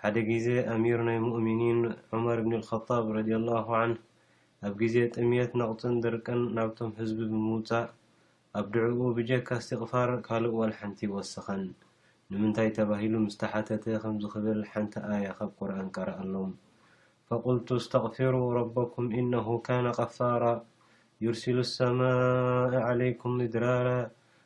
ሓደ ግዜ ኣሚር ናይ ሙእሚኒን ዑመር ብኒል ኸጣብ ረዲየላሁ ዐንሁ ኣብ ግዜ ጥምየት ነቕጽን ድርቅን ናብቶም ህዝቢ ብምውጻእ ኣብ ዱዑኡ ብጀካ እስቲቕፋር ካልእ ዋላ ሓንቲ ወሰኸን ንምንታይ ተባሂሉ ምስ ተሓተተ ከምዚ ክብል ሓንቲ ኣያ ካብ ቁርኣን ቀረኣሎም ፈቁልቱ እስተቕፊሩ ረበኩም ኢነሁ ካነ ቐፋራ ዩርሲሉ ሰማእ ዐለይኩም ሚድራራ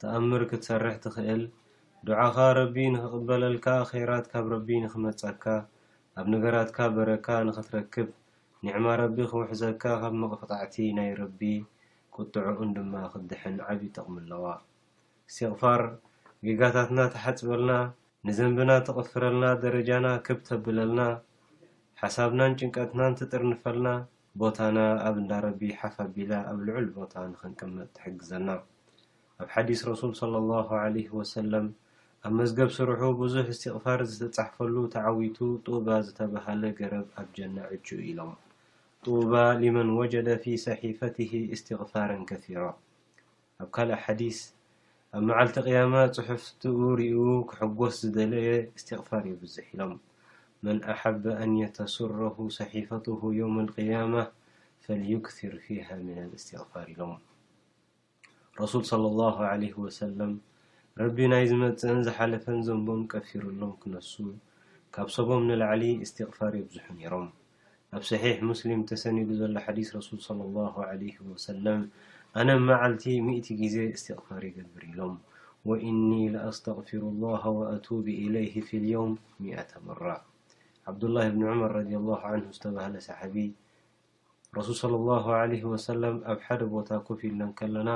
ተኣምር ክትሰርሕ ትኽእል ዱዓኻ ረቢ ንኽቕበለልካ ኸይራት ካብ ረቢ ንኽመጻካ ኣብ ነገራትካ በረካ ንኽትረክብ ኒዕማ ረቢ ክውሕዘካ ካብ መቕፍቓዕቲ ናይ ረቢ ቁጥዕኡን ድማ ክትድሕን ዓቢ ጥቕሚ ኣለዋ እስቲቕፋር ጌጋታትና ትሓጽበልና ንዘንብና ትቕፍረልና ደረጃና ክብ ተብለልና ሓሳብናን ጭንቀትናን ትጥርንፈልና ቦታና ኣብ እንዳረቢ ሓፍ ኣቢላ ኣብ ልዑል ቦታ ንኽንቅመጥ ትሕግዘና ኣብ ሓዲስ ረሱል ሰለሏሁ ዓለይሂ ወሰለም ኣብ መዝገብ ስርሑ ብዙሕ እስቲቕፋር ዝተጻሕፈሉ ተዓዊቱ ጡባ ዝተባሃለ ገረብ ኣብ ጀና ዕቹ ኢሎም ጡባ ሊመን ወጀደ ፊ ሰሒፈቲሂ እስቲቕፋረን ከሲራ ኣብ ካልእ ሓዲስ፣ ኣብ መዓልቲ ቅያማ ጽሑፍትኡ ሪኡ ክሕጎስ ዝደለየ እስትቕፋር የብዝሕ ኢሎም፣ መን ኣሓበ ኣን የተሱረሁ ሰሒፈቱሁ የውም ኣልቅያማህ ፈልዩክሲር ፊሃ ሚነል እስትቕፋር ኢሎም። ረሱል ሰለሏሁ ዓለይሂ ወሰለም ረቢ ናይ ዝመጽእን ዝሓለፈን ዘንቦም ቀፊርሎም ክነሱ ካብ ሰቦም ንላዕሊ እስትቕፋር የብዝሑ ነይሮም። ኣብ ሰሒሕ ሙስሊም ተሰኒዱ ዘሎ ሓዲስ ረሱል ሰለሏሁ ዓለይሂ ወሰለም ኣነ መዓልቲ ሚእቲ ግዜ እስቲቕፋር ይገብር ኢሎም ወኢኒ ለኣስተቕፊሩሏሃ ወኣቱቢ ኢለይሂ ፊል የውም ሚኣተ መራ ዓብዱላህ ብኒ ዑመር ረዲየሏሁ ዓንሁ ዝተባህለ ሰሓቢ ረሱል ሰለሏሁ ዓለይሂ ወሰለም ኣብ ሓደ ቦታ ኮፍ ኢልና ከለና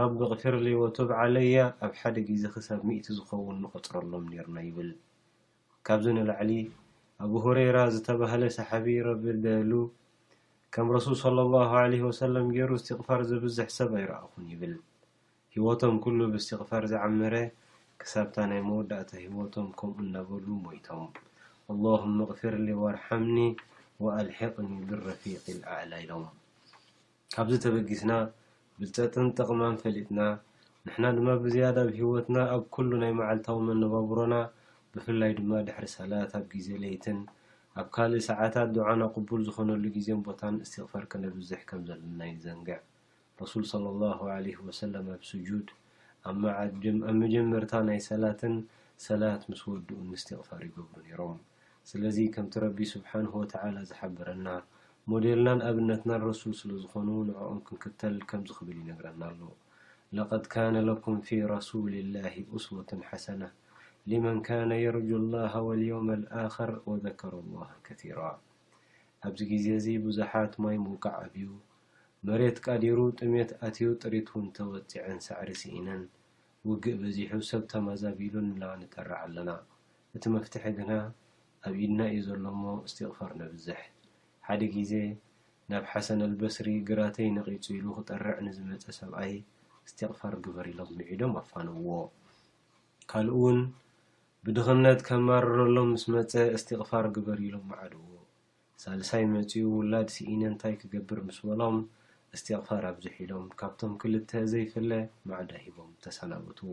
ረቢ እቕፊርሊ ወቱብ ዓለያ ኣብ ሓደ ግዜ ክሳብ ሚእቲ ዝኸውን ንቖፅረሎም ኔርና ይብል ካብዚ ንላዕሊ ኣቡ ሁረይራ ዝተባህለ ሰሓቢ ይረብደሉ ከም ረሱል ሶለሏሁ ዓለይሂ ወሰለም ጌሩ እስቲቕፋር ዘብዝሕ ሰብ ኣይረኣኹን ይብል። ሂወቶም ኩሉ ብእስቲቕፋር ዝዓመረ ክሳብታ ናይ መወዳእታ ሂወቶም ከምኡ እናበሉ ሞይቶም። ኣላሁመ እቕፊርሊ ወርሓምኒ ወኣልሒቕኒ ብረፊቂል ኣዕላ ኢሎም። ካብዚ ተበጊስና ብልጸትን ጠቕማን ፈሊጥና ንሕና ድማ ብዝያዳ ኣብ ሂወትና ኣብ ኩሉ ናይ መዓልታዊ መነባብሮና ብፍላይ ድማ ድሕሪ ሰላት ኣብ ጊዜ ለይትን ኣብ ካልእ ሰዓታት ዱዓና ቁቡል ዝኾነሉ ጊዜን ቦታን እስቲግፋር ከነብዝሕ ከም ዘለና ኣይንዘንግዕ ረሱል ሰለሏሁ ዓለይሂ ወሰለም ኣብ ሱጁድ ኣብ መጀመርታ ናይ ሰላትን ሰላት ምስ ወድኡን እስቲግፋር ይገብሩ ኔሮም። ስለዚ ከምቲ ረቢ ሱብሓነሁ ወተዓላ ዝሓበረና ሞዴልናን ኣብነትናን ረሱል ስለ ዝኾኑ ንዖኦም ክንክተል ከምዚ ክብል ይነግረና ኣሎ ለቀድ ካነ ለኩም ፊ ረሱሊላሂ ኡስወቱን ሓሰነህ ሊመን ካነ የርጁ ላሃ ወልየውመል ኣኽር ወዘከሩ ላሃ ከሲራ ኣብዚ ግዜ እዚ ብዙሓት ማይ ምውቃዕ ኣብዩ መሬት ቃዲሩ ጥሜት ኣትዩ ጥሪት ውን ተወጺዐን ሳዕሪ ስኢነን ውግእ በዚሑ ሰብ ተማዛቢሉ ንላ ንጠርዕ ኣለና እቲ መፍትሒ ግና ኣብ ኢድና እዩ ዘሎ እሞ እስቲቕፋር ነብዝሕ። ሓደ ጊዜ ናብ ሓሰን ኣልበስሪ ግራተይ ነቒጹ ኢሉ ክጠርዕ ንዝመጸ ሰብኣይ እስቲቕፋር ግበር ኢሎም ምዒዶም ኣፋነውዎ። ካልእውን ብድኽነት ከማርረሎም ምስ መጸ እስቲቕፋር ግበር ኢሎም መዓድዎ። ሳልሳይ መጺኡ ውላድ ስኢነ እንታይ ክገብር ምስ በሎም እስቲቕፋር ኣብዝሕ ኢሎም ካብቶም ክልተ ዘይፍለ ማዕዳ ሂቦም ተሰናበትዎ።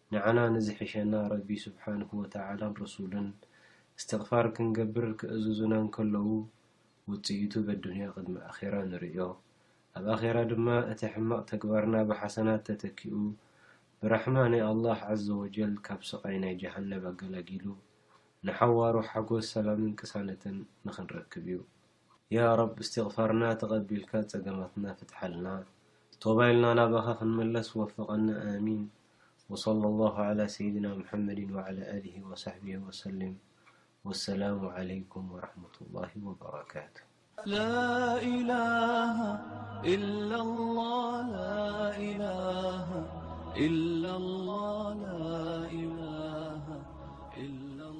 ንዓና ንዝሕሸና ረቢ ሱብሓነሁ ወተዓላን ረሱሉን እስትቕፋር ክንገብር ክእዝዙና እንከለዉ ውጽኢቱ በዱንያ ቅድሚ ኣኼራ ንርእዮ ኣብ ኣኼራ ድማ እቲ ሕማቕ ተግባርና ብሓሰናት ተተኪኡ ብራሕማ ናይ ኣላህ ዐዘወጀል ካብ ስቓይ ናይ ጀሃነብ ኣገላጊሉ ንሓዋሩ ሓጎስ ሰላምን ቅሳነትን ንኽንረክብ እዩ። ያ ረብ እስቲቅፋርና ተቀቢልካ ጸገማትና ፍትሓልና ቶባ ኢልና ናባካ ክንምለስ ወፍቀና ኣሚን ወሰለሏሁ ዓላ ሰይድና ሙሐመዲን ወዓላ ኣሊሂ ወሳሕቢሂ ወሰሊም ወሰላሙ ዓለይኩም ወረሕመቱሏሂ ወበረካቱ። ላኢላሀ ኢለላህ ላኢላሀ ኢለላህ ላኢላሀ ኢለላህ